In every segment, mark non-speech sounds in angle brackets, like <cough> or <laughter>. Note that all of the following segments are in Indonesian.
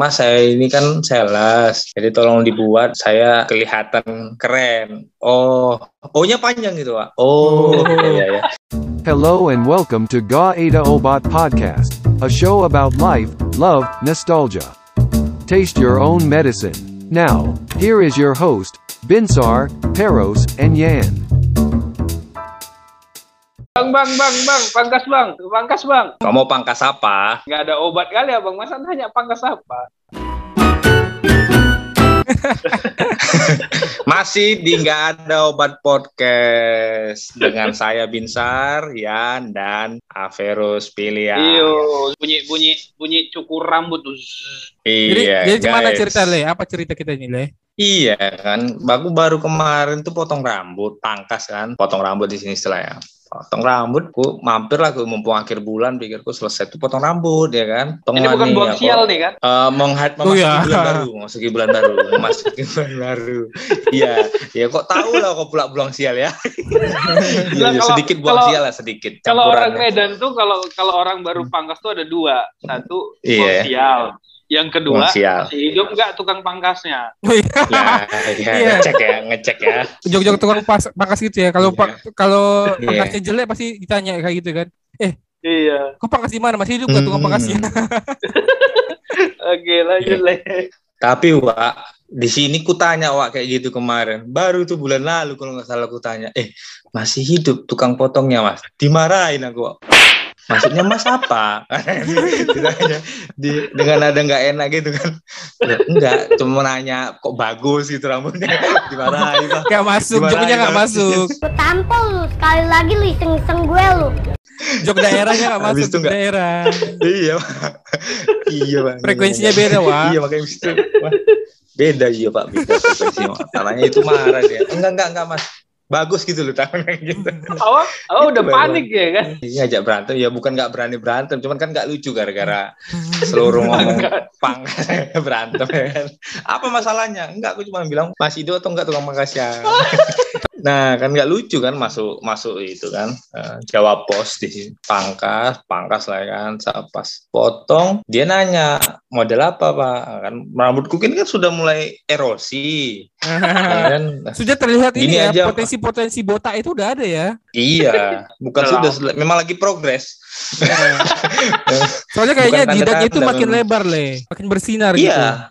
mas saya ini kan sales, jadi tolong dibuat saya kelihatan keren. Oh, O-nya panjang gitu pak. Oh, iya iya. Hello and welcome to Ga Ada Obat Podcast, a show about life, love, nostalgia. Taste your own medicine. Now, here is your host, Binsar, Peros, and Yan. Bang, bang, bang, bang, pangkas bang, pangkas bang. Kamu pangkas apa? Nggak ada obat kali ya bang, masa tanya pangkas apa? <laughs> Masih di nggak ada obat podcast dengan saya Binsar, Yan dan Averus Pilihan. Iyo, bunyi bunyi bunyi cukur rambut tuh. Jadi, Iya, jadi gimana cerita Le? Apa cerita kita ini Le? Iya kan, aku baru kemarin tuh potong rambut, pangkas kan, potong rambut di sini istilahnya. Potong rambut, ku mampir lah, ku mumpung akhir bulan, pikirku selesai tuh potong rambut ya kan. Potong Ini bukan nih, buang aku, sial nih kan? eh, menghat- Oh, memasuki iya. bulan baru, memasuki bulan baru, memasuki bulan baru. Iya, ya kok tahu lah kok pula buang sial ya. Iya, <laughs> iya, kalau- sedikit buang kalau- sial lah sedikit. Kalau orang. Medan tuh kalau kalau orang baru pangkas tuh ada dua, satu Iya. buang sial, yang kedua masih hidup nggak tukang pangkasnya. Oh iya. Nah, ya, <laughs> Iya. ngecek ya, ngecek ya. Jog-jog tukang pas, pangkas gitu ya. Kalau Iya. pa- kalau Iya. pangkasnya jelek pasti ditanya kayak gitu kan. Iya. Kok pangkas di mana? Masih hidup nggak tukang Hmm. pangkasnya? <laughs> Oke lanjut Iya. le. Tapi Wak, di sini ku tanya Wak kayak gitu kemarin. Baru tuh bulan lalu kalau nggak salah ku tanya. Eh, masih hidup tukang potongnya mas? Dimarahin aku Wak. Maksudnya mas apa? <laughs> Di, dengan ada nggak enak gitu kan. Enggak, cuma nanya kok bagus gitu rambutnya. Dimarahin Pak. Gak masuk, Gimana joknya gak Mas? masuk. Gue tampol lu sekali lagi lu iseng-iseng gue lu. Jok daerahnya gak Habis masuk, itu jok nggak- daerah. iya Pak. iya Pak. Frekuensinya beda, Wak. Iya makanya Wah, beda iya Pak beda frekuensinya. Itu marah dia. Enggak enggak enggak Mas. Bagus gitu loh tangannya <laughs> gitu. <laughs> Awal, awal udah panik ya kan? Iya ajak berantem ya bukan nggak berani berantem, cuman kan nggak lucu gara-gara <laughs> seluruh ngomong pang berantem ya kan. Apa masalahnya? Enggak, aku cuma bilang masih hidup atau enggak tukang pangkasnya. Nah kan nggak lucu kan masuk masuk itu kan eh, jawab pos di sini. pangkas pangkas lah ya kan Saat pas potong dia nanya model apa pak kan rambutku kan kan sudah mulai erosi <laughs> ya kan Sudah terlihat ini ya, aja, potensi-potensi botak itu udah ada ya. iya bukan Udah sudah memang lagi progres <laughs> Soalnya kayaknya jidatnya itu makin lebar Le, makin bersinar gitu. Iya.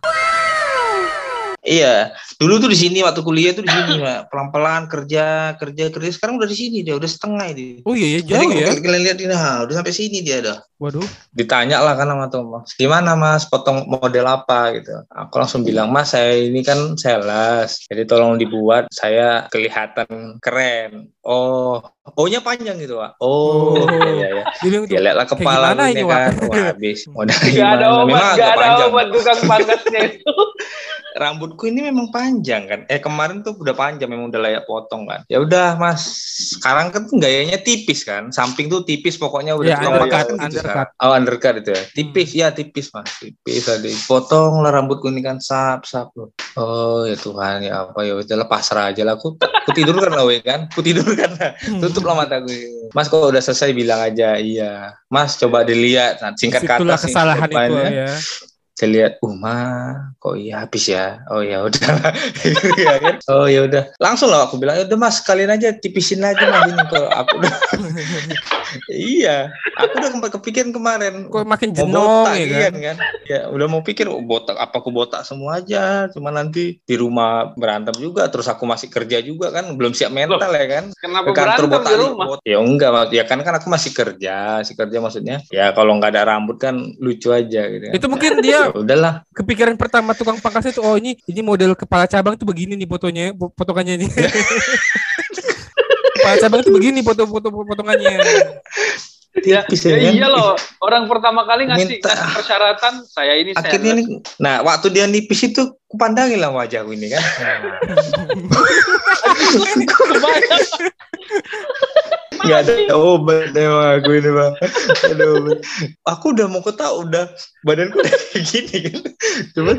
Iya, dulu tuh di sini waktu kuliah tuh di sini, Pak. Pelan-pelan kerja, kerja, kerja. Sekarang udah di sini dia, udah setengah ini. Oh iya, ya, Jadi jauh kalau ya. kalian- kalian lihat ini, nah, udah sampai sini dia dah. Waduh. Ditanya lah kan sama Thomas, gimana mas, potong model apa gitu. Aku langsung bilang, mas saya ini kan sales, jadi tolong dibuat saya kelihatan keren. Oh, O-nya panjang gitu, Pak. Oh, Oh. iya, iya. Dia bilang tuh, Ya lihatlah kepala gimana ini ini, kan. Wak? Wah, habis. Modal Gak ada gimana? obat, Memang gak ada obat tukang pangkasnya itu. <laughs> rambutku ini memang panjang kan. Eh kemarin tuh udah panjang memang udah layak potong kan. Ya udah Mas, sekarang kan gayanya tipis kan. Samping tuh tipis pokoknya udah Ya, undercut, kan gitu undercut. Oh, undercut itu ya. Tipis ya, tipis Mas. Tipis tadi. Potong lah rambutku ini kan sap sap loh. Oh ya Tuhan ya apa ya udah pasrah aja lah aku. Aku tidur kan lah weh, kan. Aku tidur kan. Tutup lah mataku. Mas kok udah selesai bilang aja iya. Mas coba dilihat nah, singkat kata Itulah sih, kesalahan itu ya. Saya lihat Uma kok iya habis ya oh ya udah Iya <laughs> kan? oh ya udah langsung lah aku bilang ya udah mas kalian aja tipisin aja mas ini kok aku udah <laughs> iya aku udah kepikiran kemarin Kok makin jenong botak ya iya kan? kan ya udah mau pikir oh, botak apa aku botak semua aja cuma nanti di rumah berantem juga terus aku masih kerja juga kan belum siap mental ya kan Kenapa ke kantor berantem botak di rumah? bot- ya enggak Mas. ya kan kan aku masih kerja masih kerja maksudnya ya kalau nggak ada rambut kan lucu aja gitu kan. Itu mungkin dia ya udahlah kepikiran pertama tukang pangkas itu oh ini ini model kepala cabang tuh begini nih fotonya po- potongannya nih <laughs> kepala cabang tuh begini foto-foto potongannya Ya, ya ya kan? iya loh. Orang pertama kali ngasih, Minta. ngasih persyaratan saya ini akhirnya nih nah waktu dia nipis itu kupandangin lah wajahku ini kan <laughs> Kebayang. <laughs> nggak ada obat emang aku ini bang. Ada obat. Aku udah mau ketahui udah badanku udah kayak gini kan. Cuman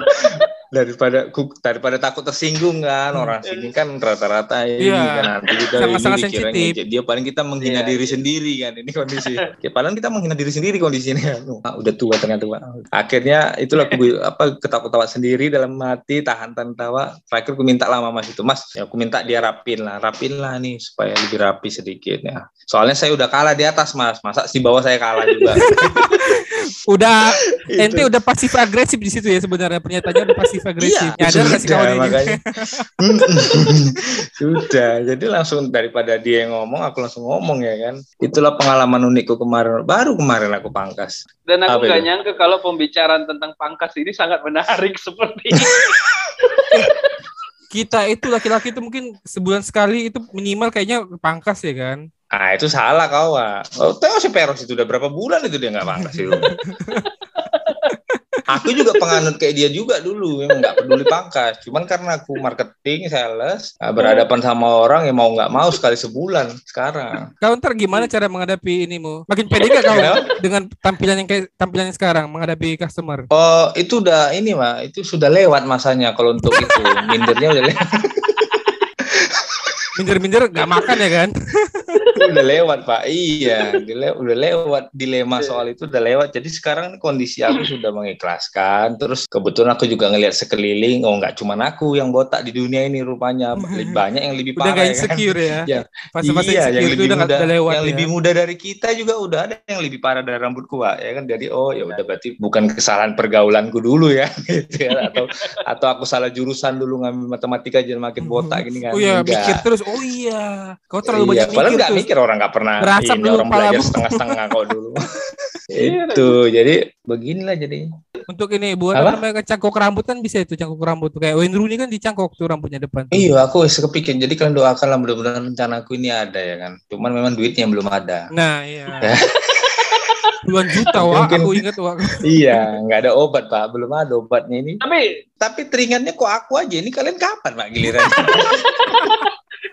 daripada daripada takut tersinggung kan orang sini kan rata-rata ini Iya. kan nanti kita Sangat-sangat ini sensitif. dia paling kita menghina Iya. diri sendiri kan ini kondisi. <laughs> Ya, paling kita menghina diri sendiri kondisi ini kan Ah, udah tua ternyata Pak. akhirnya itulah aku apa ketawa-ketawa sendiri dalam hati tahan-tahan tawa terakhir aku minta lama mas itu mas. Ya aku minta dia rapin lah rapin lah nih supaya lebih rapi sedikit ya. Soalnya saya udah kalah di atas mas. Masa di bawah saya kalah juga? <laughs> Udah <laughs> ente udah pasif agresif di situ ya sebenarnya pernyataannya udah pasif agresif. Iya, Nyadar nggak sih sudah, ini? makanya. <laughs> sudah, jadi langsung daripada dia yang ngomong, aku langsung ngomong ya kan. Itulah pengalaman unikku kemarin. Baru kemarin aku pangkas. Dan aku nggak nyangka kalau pembicaraan tentang pangkas ini sangat menarik <laughs> seperti ini. <laughs> Kita itu laki-laki itu mungkin sebulan sekali itu minimal kayaknya pangkas ya kan. Ah itu salah kau, Wak. Oh, tahu si Peros itu udah berapa bulan itu dia nggak pangkas itu. Aku juga penganut kayak dia juga dulu, emang nggak peduli pangkas. Cuman karena aku marketing, sales, nah, berhadapan sama orang yang mau nggak mau sekali sebulan sekarang. Kau ntar gimana cara menghadapi ini mu? Makin pede gak kau dengan tampilan yang kayak tampilannya sekarang menghadapi customer? Oh, itu udah ini, Mak. Itu sudah lewat masanya kalau untuk itu. Mindernya udah lewat. Minder-minder gak makan ya kan? <laughs> udah lewat, Pak. Iya, dile- udah lewat dilema soal itu udah lewat. Jadi sekarang kondisi aku sudah mengikhlaskan. Terus kebetulan aku juga ngelihat sekeliling, oh nggak cuma aku yang botak di dunia ini rupanya. Lebih Banyak yang lebih Udah parah gak ya kan. insecure ya? Ya. Fase-fase iya, yang insecure itu lebih udah, muda, udah lewat yang ya? lebih muda dari kita juga udah ada yang lebih parah dari rambutku, Pak. Ya kan, jadi oh ya udah berarti bukan kesalahan pergaulanku dulu ya, <laughs> gitu ya. Atau atau aku salah jurusan dulu ngambil matematika jadi makin botak gini kan. Oh iya, mikir terus. Oh iya, kau terlalu iya, banyak padahal mikir nggak. Mikir orang nggak pernah Berasap ini dulu orang belajar setengah-setengah kok dulu. <laughs> Itu jadi beginilah jadi. Untuk ini buat Apa? namanya cangkok rambut kan bisa itu cangkok rambut tuh kayak Wayne Rooney kan dicangkok tuh rambutnya depan. tuh. Iya, aku wis kepikir. Jadi kalian doakanlah mudah-mudahan rencanaku ini ada ya kan. Cuman memang duitnya belum ada. Nah, iya. Ya. <laughs> Puluhan juta wah, Mungkin- aku ingat wah. <laughs> iya, nggak ada obat pak, belum ada obatnya ini. Tapi Tapi teringatnya kok aku aja. Ini kalian kapan pak giliran?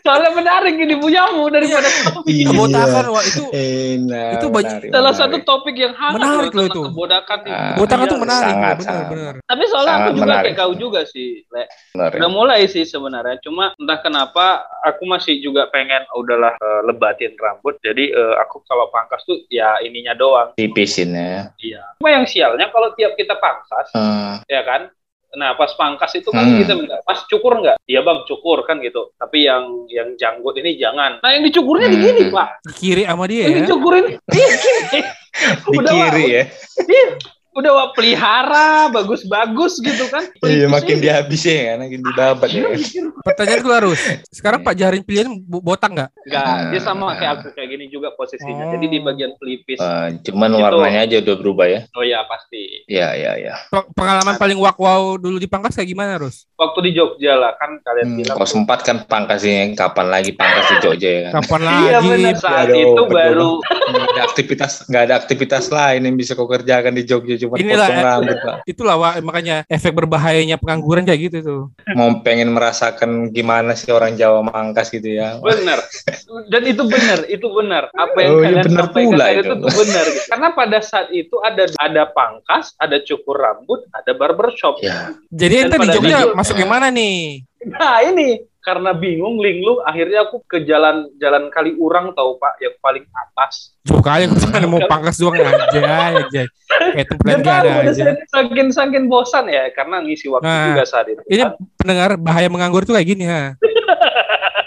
Soalnya menarik ini punyamu daripada topik Iya. Kebotakan wah itu Enak, Itu banyak- menarik, Salah menarik. satu topik yang hangat Menarik loh tentang itu. Kebodakan itu. Ah, kebotakan tuh Iya. menarik sangat, benar sangat. benar. Tapi soalnya aku Sangat juga menarik. kayak kau juga sih, Le. menarik. Udah mulai sih sebenarnya, cuma entah kenapa aku masih juga pengen "Oh, udahlah eh, lebatin rambut. Jadi eh, aku kalau pangkas tuh ya ininya doang. Tipisin ya. Iya. Cuma yang sialnya kalau tiap kita pangkas, Hmm, ya kan? Nah, pas pangkas itu kan Hmm. kita minta, "Mas cukur nggak?" Iya, Bang, cukur kan gitu. Tapi yang yang janggut ini jangan. Nah, yang dicukurnya di Hmm. gini, Pak. Di kiri sama dia Yang ya. dicukurin <laughs> iya gini. di Udah, kiri ya. Iya. Udah wah, pelihara, bagus-bagus gitu kan. Iya, Pelipis makin ini. dihabisnya ya, makin dibabat ya. Pertanyaan gue harus. Sekarang Pak Jarin pilihan bo- botak nggak? Enggak, dia sama kayak aku kayak gini juga posisinya. Oh. Jadi di bagian pelipis. Eh, cuman Itu. warnanya aja udah berubah ya. Oh ya pasti. Iya, iya, iya. Pe- Pengalaman paling wak wow dulu di pangkas kayak gimana, Rus? Waktu di Jogja lah kan kalian Hmm, bilang. kalau sempat kan pangkasnya kapan lagi pangkas di Jogja ya kan. Kapan Iya lagi? benar saat Aduh, itu baru nggak ada aktivitas nggak ada aktivitas lain yang bisa kau kerjakan di Jogja cuma Inilah, potong rambut pak Itulah wak makanya efek berbahayanya pengangguran kayak gitu tuh. mau pengen merasakan gimana sih orang Jawa mangkas gitu ya benar. <laughs> Dan itu benar, itu benar. Apa yang Oh, iya kalian benar sampaikan pula itu. itu benar. gitu. Karena pada saat itu ada ada pangkas, ada cukur rambut, ada barbershop. ya Jadi di Jogja masuk yang mana nih? Nah ini karena bingung linglu, akhirnya aku ke jalan jalan kali urang tahu pak, yang paling atas. Jauh kali aku cuma mau pangkas doang aja aja. Kayak tempat Dan gak ada aja. saking saking bosan ya, karena ngisi waktu Nah, juga saat itu. Ini pendengar bahaya menganggur tuh kayak gini ha.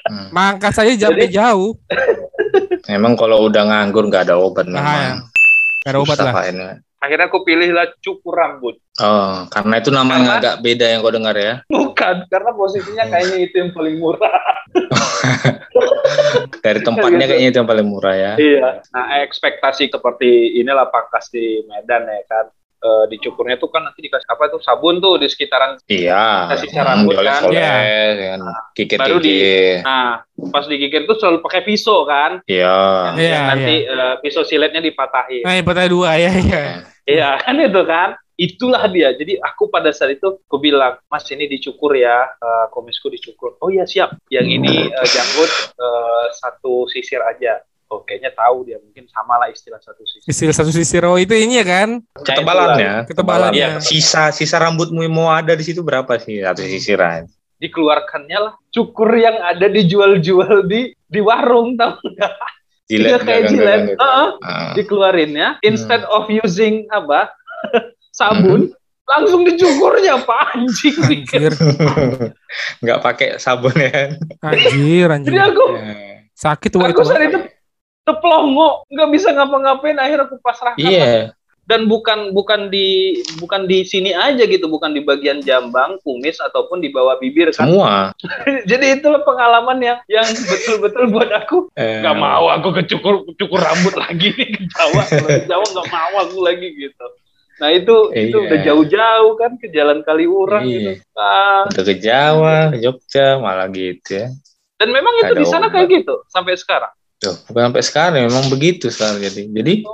Hmm. Mangkas aja Jadi- jauh. emang kalau udah nganggur nggak ada obat Bahaya. memang Gak ada obat Susah, lah. Pak, ini. Akhirnya aku pilihlah cukur rambut. oh karena itu namanya Karena- agak beda yang kau dengar ya Bukan, karena posisinya kayaknya itu yang paling murah. <laughs> dari tempatnya kayaknya itu yang paling murah ya Iya. Nah, ekspektasi seperti inilah pangkas di Medan ya kan. Eh, dicukurnya tuh kan nanti dikasih apa tuh sabun tuh di sekitaran. iya Kasih cara Hmm, rambut kan. Iya. kan kikir Baru di- Nah, pas digigit tuh selalu pakai pisau kan. iya Iya, Yang nanti eh, pisau siletnya dipatahin. Nah, yang pertanyaan dua ya ya. Iya kan itu kan. Itulah dia. Jadi aku pada saat itu aku bilang, Mas ini dicukur ya, eh, komisku dicukur. Oh iya siap. Yang ini eh, janggut eh, satu sisir aja. Oh kayaknya tahu dia mungkin sama lah istilah satu sisi. Istilah satu sisi row itu ini ya kan? Ketebalannya. Ketebalannya. Iya, Sisa sisa rambutmu yang mau ada di situ berapa sih satu sisiran? Dikeluarkannya lah cukur yang ada dijual-jual di di warung tahu nggak? Iya kayak jangan, jilet. jangan gitu. Heeh, Ah. dikeluarin ya. Instead of using apa <laughs> sabun, langsung dicukurnya pak anjing. Anjir, <laughs> nggak pakai sabun ya anjir, anjir. Jadi aku Ya. Sakit tuh aku saat itu teplongo nggak bisa ngapa-ngapain. Akhirnya aku pasrahkan Iya, dan bukan bukan di bukan di sini aja gitu. Bukan di bagian jambang kumis ataupun di bawah bibir kan? Semua. <laughs> jadi itulah pengalaman yang yang betul-betul buat aku. Eh, nggak mau aku kecukur cukur rambut lagi nih ke Jawa kalau ke Jawa nggak mau aku lagi gitu. Nah itu itu Iya. udah jauh-jauh kan ke Jalan Kaliurang Iya. gitu. Ah, Udah ke Jawa, ke Jogja, malah gitu ya. dan memang itu Ada di sana obat. kayak gitu sampai sekarang Tuh, bukan sampai sekarang memang begitu sekarang jadi. Jadi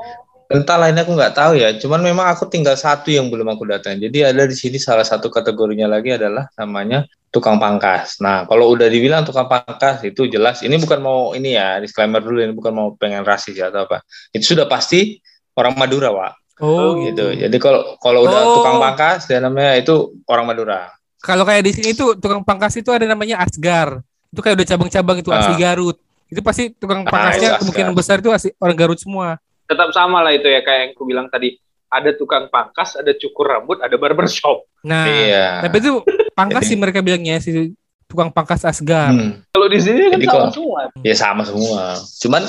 entah lainnya aku nggak tahu ya. Cuman memang aku tinggal satu yang belum aku datang. Jadi ada di sini salah satu kategorinya lagi adalah namanya tukang pangkas. Nah, kalau udah dibilang tukang pangkas itu jelas. Ini bukan mau ini ya disclaimer dulu. Ini bukan mau pengen rasis ya atau apa. Itu sudah pasti orang Madura, Wak. Oh, Gitu. Jadi kalau kalau udah Oh. tukang pangkas, dia namanya itu orang Madura. Kalau kayak di sini tuh tukang pangkas itu ada namanya Asgar. Itu kayak udah cabang-cabang itu Ah. asli Garut. Itu pasti tukang Ah, pangkasnya itu kemungkinan Asgar. besar itu asli orang Garut semua. tetap sama lah itu ya kayak yang aku bilang tadi ada tukang pangkas ada cukur rambut ada barbershop Nah, iya. tapi itu pangkas Jadi- sih mereka bilangnya si tukang pangkas Asgar. Hmm. kalau di sini kan Jadi sama kalau- semua Ya sama semua. Cuman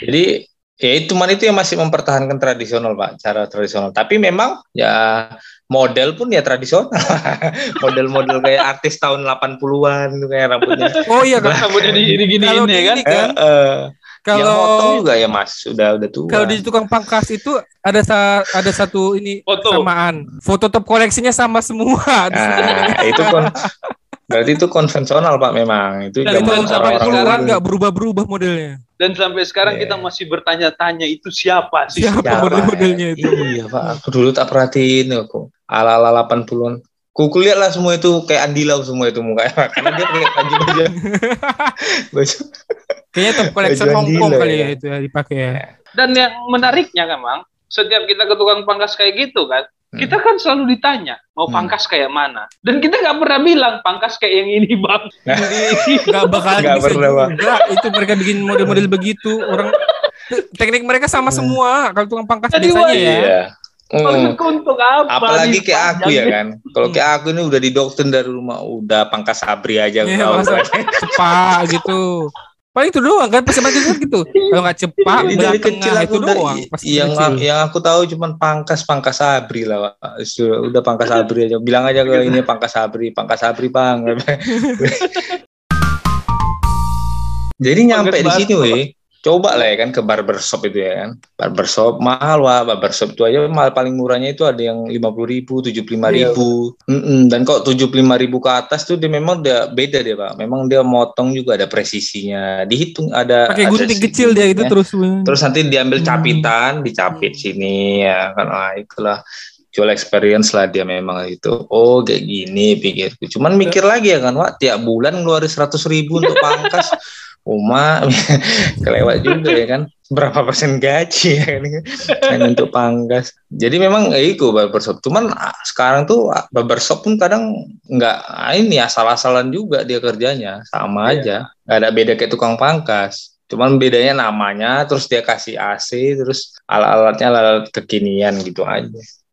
jadi ya itu cuman itu yang masih mempertahankan tradisional pak, cara tradisional. Tapi memang ya model pun ya tradisional. <laughs> Model-model kayak artis tahun 80-an tuh kayak rambutnya. Oh iya kan. rambutnya di gini gini Kalau ya di kan ini kan, yang motong kalau juga ya mas, sudah udah tua. kalau di tukang pangkas itu ada sa- ada satu ini Foto. samaan. Foto top koleksinya sama semua. Nah, itu kon berarti itu konvensional pak memang itu orang-orang 80-an dulu. nggak berubah-berubah modelnya. dan sampai sekarang Iya. kita masih bertanya-tanya itu siapa sih Siapa Siapa? model-modelnya itu? Iya pak, aku dulu tak perhatiin aku ala-ala 80-an. Ku lihat lah semua itu kayak Andi Lau semua itu mukanya <laughs> karena dia pakai baju baju <laughs> baju Kayaknya top collection Baju Hong Kong Andila kali ya. ya itu ya dipakai ya. dan yang menariknya kan Mang, setiap kita ke tukang pangkas kayak gitu kan kita kan selalu ditanya mau Hmm. pangkas kayak mana dan kita nggak pernah bilang pangkas kayak yang ini bang <laughs> Nggak bakal Nggak bisa pernah, Bang. juga. Itu mereka bikin model-model begitu. Orang te- teknik mereka sama semua. Kalau tukang pangkas Jadi, biasanya wah, ya. Iya. Hmm. maksudku untuk apa Apalagi kayak aku ya kan. Kalau kayak aku ini udah didoktrin dari rumah, udah pangkas sabri aja. Iya, kau. masa cepat gitu. Paling itu doang kan pasti kan gitu. Kalau nggak cepat dari kecil tengah aku itu udah, doang. Pasti yang kecil. yang aku tahu cuman pangkas pangkas sabri lah. Pak. Sudah udah pangkas sabri aja. Bilang aja kalau ini pangkas sabri, pangkas sabri bang. <laughs> Jadi nyampe di sini, weh. Coba lah ya kan ke barbershop itu ya kan. Barbershop mahal wah, barbershop itu aja mahal paling murahnya itu ada yang lima puluh ribu, tujuh puluh lima ribu. Dan kok tujuh puluh lima ribu ke atas tuh dia memang udah beda dia pak. Memang dia motong juga ada presisinya, dihitung ada. Pakai gunting kecil dia gitu segitunya. terus. Terus nanti diambil Hmm. capitan, dicapit sini ya kan. Wah, itulah jual experience lah dia memang itu. Oh kayak gini pikirku. Cuman mikir lagi ya kan, Wak, tiap bulan ngeluarin seratus ribu untuk pangkas. <laughs> Uma <laughs> kelewat juga ya kan. Berapa persen gaji ya kan hanya untuk pangkas. Jadi memang ya itu barbershop. Cuman ah, sekarang tuh ah, barbershop pun kadang nggak ah, ini asal-asalan juga dia kerjanya. Sama Iya. aja. Nggak ada beda kayak tukang pangkas. Cuman bedanya namanya, terus dia kasih AC, terus alat-alatnya alat kekinian gitu aja.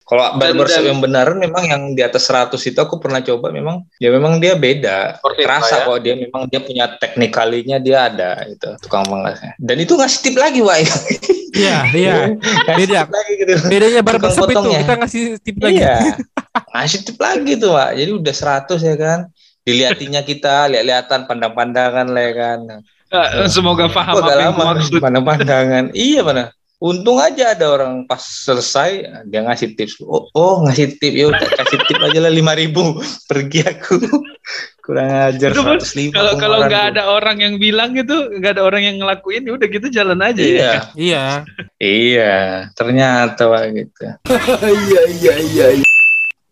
Kalau barbershop dan- yang beneran memang yang di atas 100 itu aku pernah coba memang ya memang dia beda. Kerasa ya. kok dia memang dia punya teknikalinya dia ada itu tukang pangkasnya. Dan itu ngasih tip lagi, Wak. Iya, iya. <laughs> Beda. lagi gitu. Bedanya barbershop itu kita ngasih tip lagi. Iya. <laughs> Ngasih tip lagi tuh, Pak. Jadi udah 100 ya kan. Diliatinya kita, lihat-lihatan pandang-pandangan lah ya kan. Semoga paham apa yang maksud pandang-pandangan. iya mana? Untung aja ada orang pas selesai dia ngasih tips. Oh, oh ngasih tip ya <laughs> udah kasih tip aja lah lima ribu. Pergi aku. <laughs> Kurang ajar Itu, Bos. 105 kalau kalau nggak ada orang yang bilang gitu nggak ada orang yang ngelakuin ya udah gitu jalan aja ya Iya. Iya. <laughs> Iya, ternyata Pak gitu.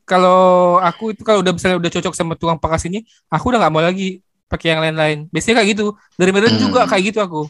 Kalau aku itu kalau udah misalnya udah cocok sama tukang pangkas ini, aku udah nggak mau lagi pakai yang lain-lain. Biasanya kayak gitu. Dari Medan Hmm. juga kayak gitu aku.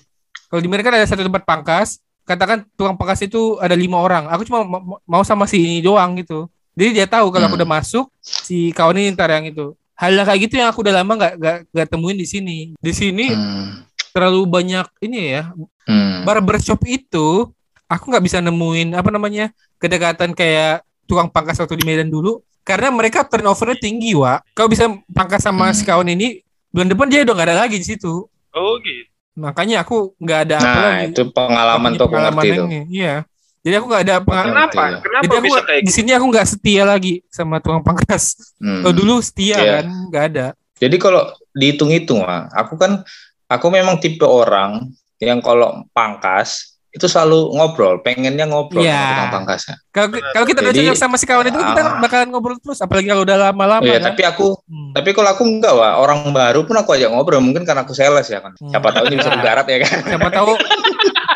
Kalau di Medan kan ada satu tempat pangkas, katakan tukang pangkas itu ada lima orang. Aku cuma ma- mau sama si ini doang gitu. Jadi dia tahu kalau aku Hmm. udah masuk, si kawan ini ntar yang itu. Hal yang kayak gitu yang aku udah lama nggak nggak nggak temuin di sini. Di sini Hmm. terlalu banyak ini ya Hmm. barbershop itu aku nggak bisa nemuin apa namanya kedekatan kayak tukang pangkas waktu di Medan dulu karena mereka turnovernya tinggi wa kau bisa pangkas sama Hmm. si kawan ini bulan depan dia udah nggak ada lagi di situ Oh gitu. Makanya aku nggak ada apa Nah, lagi itu pengalaman Punya tuh pengalaman ngerti tuh. ini. iya jadi aku nggak ada pengalaman Kenapa? Ngerti, Kenapa jadi aku bisa kayak di gitu? sini aku nggak setia lagi sama tukang pangkas Hmm. kalau dulu setia Iya. kan nggak ada Jadi kalau dihitung-hitung, aku kan aku memang tipe orang yang kalau pangkas itu selalu ngobrol, pengennya ngobrol Iya. sama tukang pangkasnya. kalau kalau kita udah cocok sama si kawan itu kita ah. bakalan ngobrol terus apalagi kalau udah lama-lama Iya, kan tapi aku Hmm. tapi kalau aku enggak, Wak. orang baru pun aku ajak ngobrol, mungkin karena aku sales ya kan. Hmm. Siapa tahu ini bisa <laughs> bergarap ya kan. siapa tahu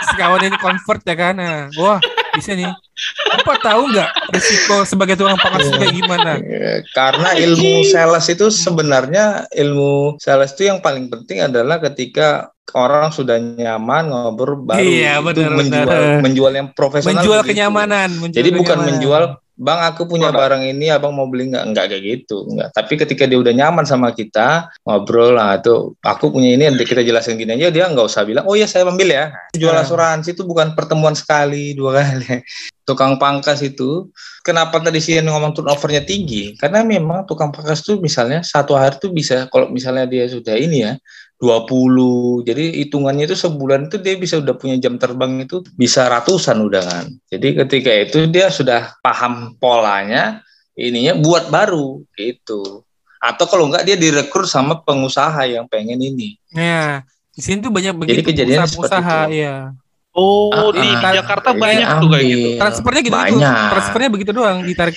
si kawan ini convert ya kan nah, wah bisa nih apa tahu nggak risiko sebagai tukang pangkas itu kayak gimana Eh, Karena ilmu sales itu sebenarnya ilmu sales itu yang paling penting adalah ketika orang sudah nyaman ngobrol baru Iya, itu benar, menjual benar. menjual yang profesional menjual begitu. kenyamanan menjual Jadi bukan kenyamanan. menjual, bang aku punya Produk. barang ini, abang mau beli nggak? Nggak kayak gitu, nggak. Tapi ketika dia udah nyaman sama kita, ngobrol lah tuh, aku punya ini, nanti kita jelasin gini aja, dia nggak usah bilang, oh iya saya ambil ya. Jual Ah. asuransi itu bukan pertemuan sekali, dua kali. <laughs> Tukang pangkas itu, kenapa tadi sih ngomong turnovernya tinggi? Karena memang tukang pangkas tuh misalnya satu hari tuh bisa, kalau misalnya dia sudah ini ya, 20. Jadi hitungannya itu sebulan itu dia bisa udah punya jam terbang itu bisa ratusan udah kan. Jadi ketika itu dia sudah paham polanya, ininya buat baru gitu. Atau kalau enggak dia direkrut sama pengusaha yang pengen ini. ya di sini tuh banyak begitu kejadiannya pengusaha itu. ya Oh, Ah, di ah. Jakarta Iya, banyak tuh kayak gitu. transfernya gitu gitu transfernya begitu doang ditarik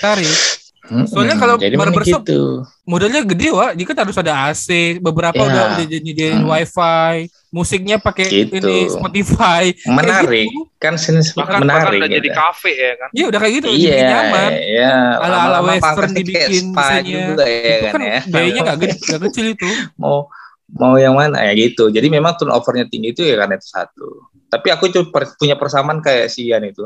Mm-mm. Soalnya kalau jadi memang barbershop- gitu. modalnya gede wah dia kan harus ada AC beberapa Ya. udah udah nyediain Hmm. wifi musiknya pakai Gitu. ini Spotify Menarik. gitu. Kan sini Bahkan bahkan menarik. udah jadi gitu. kafe ya kan. Iya udah kayak gitu Iya, dibikin nyaman iya. Ala-ala Lama-lama western dibikin misalnya. juga ya itu kan kan ya. biayanya nggak gede nggak kecil itu <laughs> mau mau yang mana ya gitu. Jadi memang turnovernya tinggi itu ya karena itu satu. Tapi aku punya persamaan kayak si Ian itu.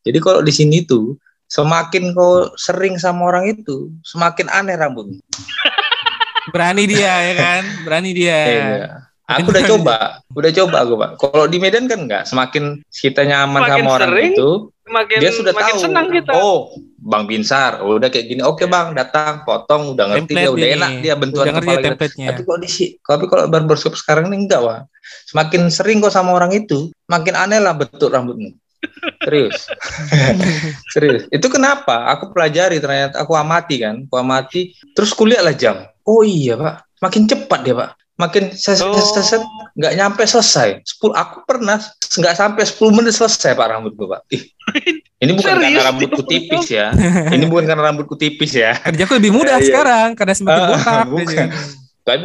Jadi kalau di sini tuh semakin kau sering sama orang itu, semakin aneh rambutnya. <laughs> berani dia ya kan berani dia Iya. Aku udah coba, udah coba aku pak. Kalau di Medan kan enggak, semakin kita nyaman Semakin sama orang sering, itu, Makin dia sudah makin tahu. senang kita. Oh, Bang Binsar, oh, udah kayak gini. Oke bang, datang, potong, udah ngerti Template dia, udah ini. enak dia bentuan udah kepala. ya template-nya Tapi kalau di si- tapi kalau barbershop sekarang ini enggak wah. Semakin sering kok sama orang itu, makin aneh lah bentuk rambutmu. Serius. <laughs> Serius. Itu kenapa? Aku pelajari ternyata aku amati kan, aku amati. Terus kuliah lah jam. Oh iya pak, makin cepat dia pak. Makin ses Oh. ses- ses- ses- nggak nyampe selesai. 10 aku pernah nggak sampai 10 menit selesai pak rambutku pak. Ih, <laughs> ini bukan Serius? karena rambutku <laughs> tipis ya. Ini bukan karena rambutku tipis ya. kerjaku lebih mudah Iya, iya. sekarang karena semakin Ah, botak bukan.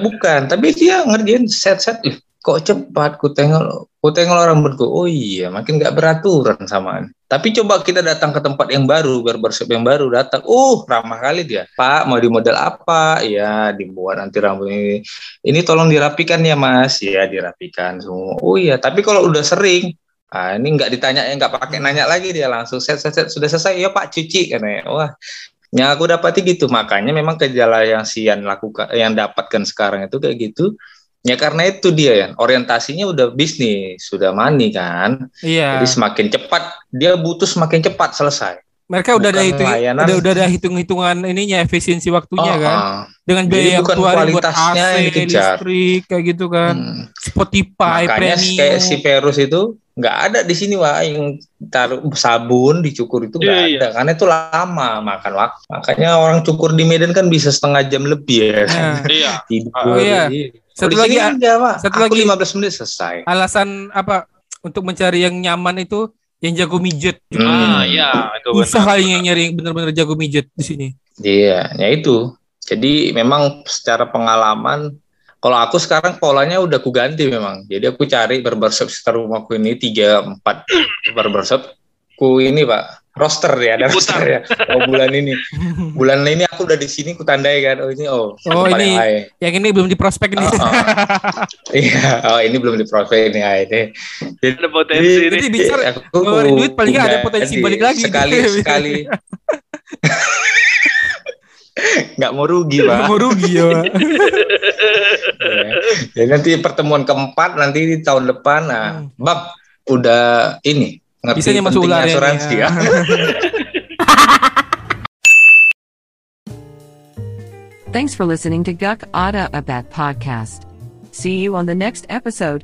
bukan, tapi dia ngerjain set-set. Ih, kok cepat? Ku tengok, ku tengok rambutku. Oh iya, makin nggak beraturan samaan. Tapi coba kita datang ke tempat yang baru, barbershop yang baru datang. Uh, ramah kali dia. Pak, mau di model apa? Iya, dibuat nanti rambut ini. Ini tolong dirapikan ya, Mas. Iya, dirapikan semua. Oh iya, tapi kalau udah sering, ah ini nggak ditanya, ya nggak pakai nanya lagi dia langsung set set set sudah selesai ya Pak cuci katanya. Wah, yang aku dapati gitu makanya memang gejala yang Sian lakukan yang dapatkan sekarang itu kayak gitu ya karena itu dia ya orientasinya udah bisnis sudah money kan iya jadi semakin cepat dia butuh semakin cepat selesai mereka udah ada bukan hitung layanan. udah udah ada hitung hitungan ininya efisiensi waktunya Oh, kan ah. dengan Jadi biaya yang keluarin buat kualitasnya AC yang dikejar. listrik kayak gitu kan Hmm. Spotify makanya premium kayak si Perus itu nggak ada di sini wah yang taruh sabun dicukur itu nggak Iya, iya. ada karena itu lama makan waktu makanya orang cukur di Medan kan bisa setengah jam lebih ya kan Nah, Iya. <laughs> tidur Oh, iya. Satu lagi- enggak, Pak. satu Aku lagi- 15 menit selesai. alasan apa untuk mencari yang nyaman itu yang jago mijet Ah, Hmm. iya, itu susah benar. kali yang nyari yang bener-bener jago mijet di sini Iya, ya itu. Jadi memang secara pengalaman, kalau aku sekarang polanya udah aku ganti memang. Jadi aku cari barbershop sekitar rumahku ini tiga empat barbershop. Ku ini pak, roster ya, ada Diputar. roster ya. Oh bulan ini, bulan ini aku udah di sini, ku tandai kan. Oh ini oh. Oh, aku ini- high. Yang ini belum di prospek ini. Oh, oh. Iya, oh ini belum di prospek ini high ini. Ada potensi Jadi nih. bicara Aku ngeluarin duit paling nggak ada potensi di- balik lagi. Sekali <laughs> sekali. Nggak mau rugi pak. mau rugi ya. Pak. Ya. Jadi nanti pertemuan keempat nanti di tahun depan, nah, Hmm. bang udah ini ngerti Bisanya masuk ular asuransi nih, ya. <laughs> Thanks for listening to Guk Ada Abat podcast. See you on the next episode.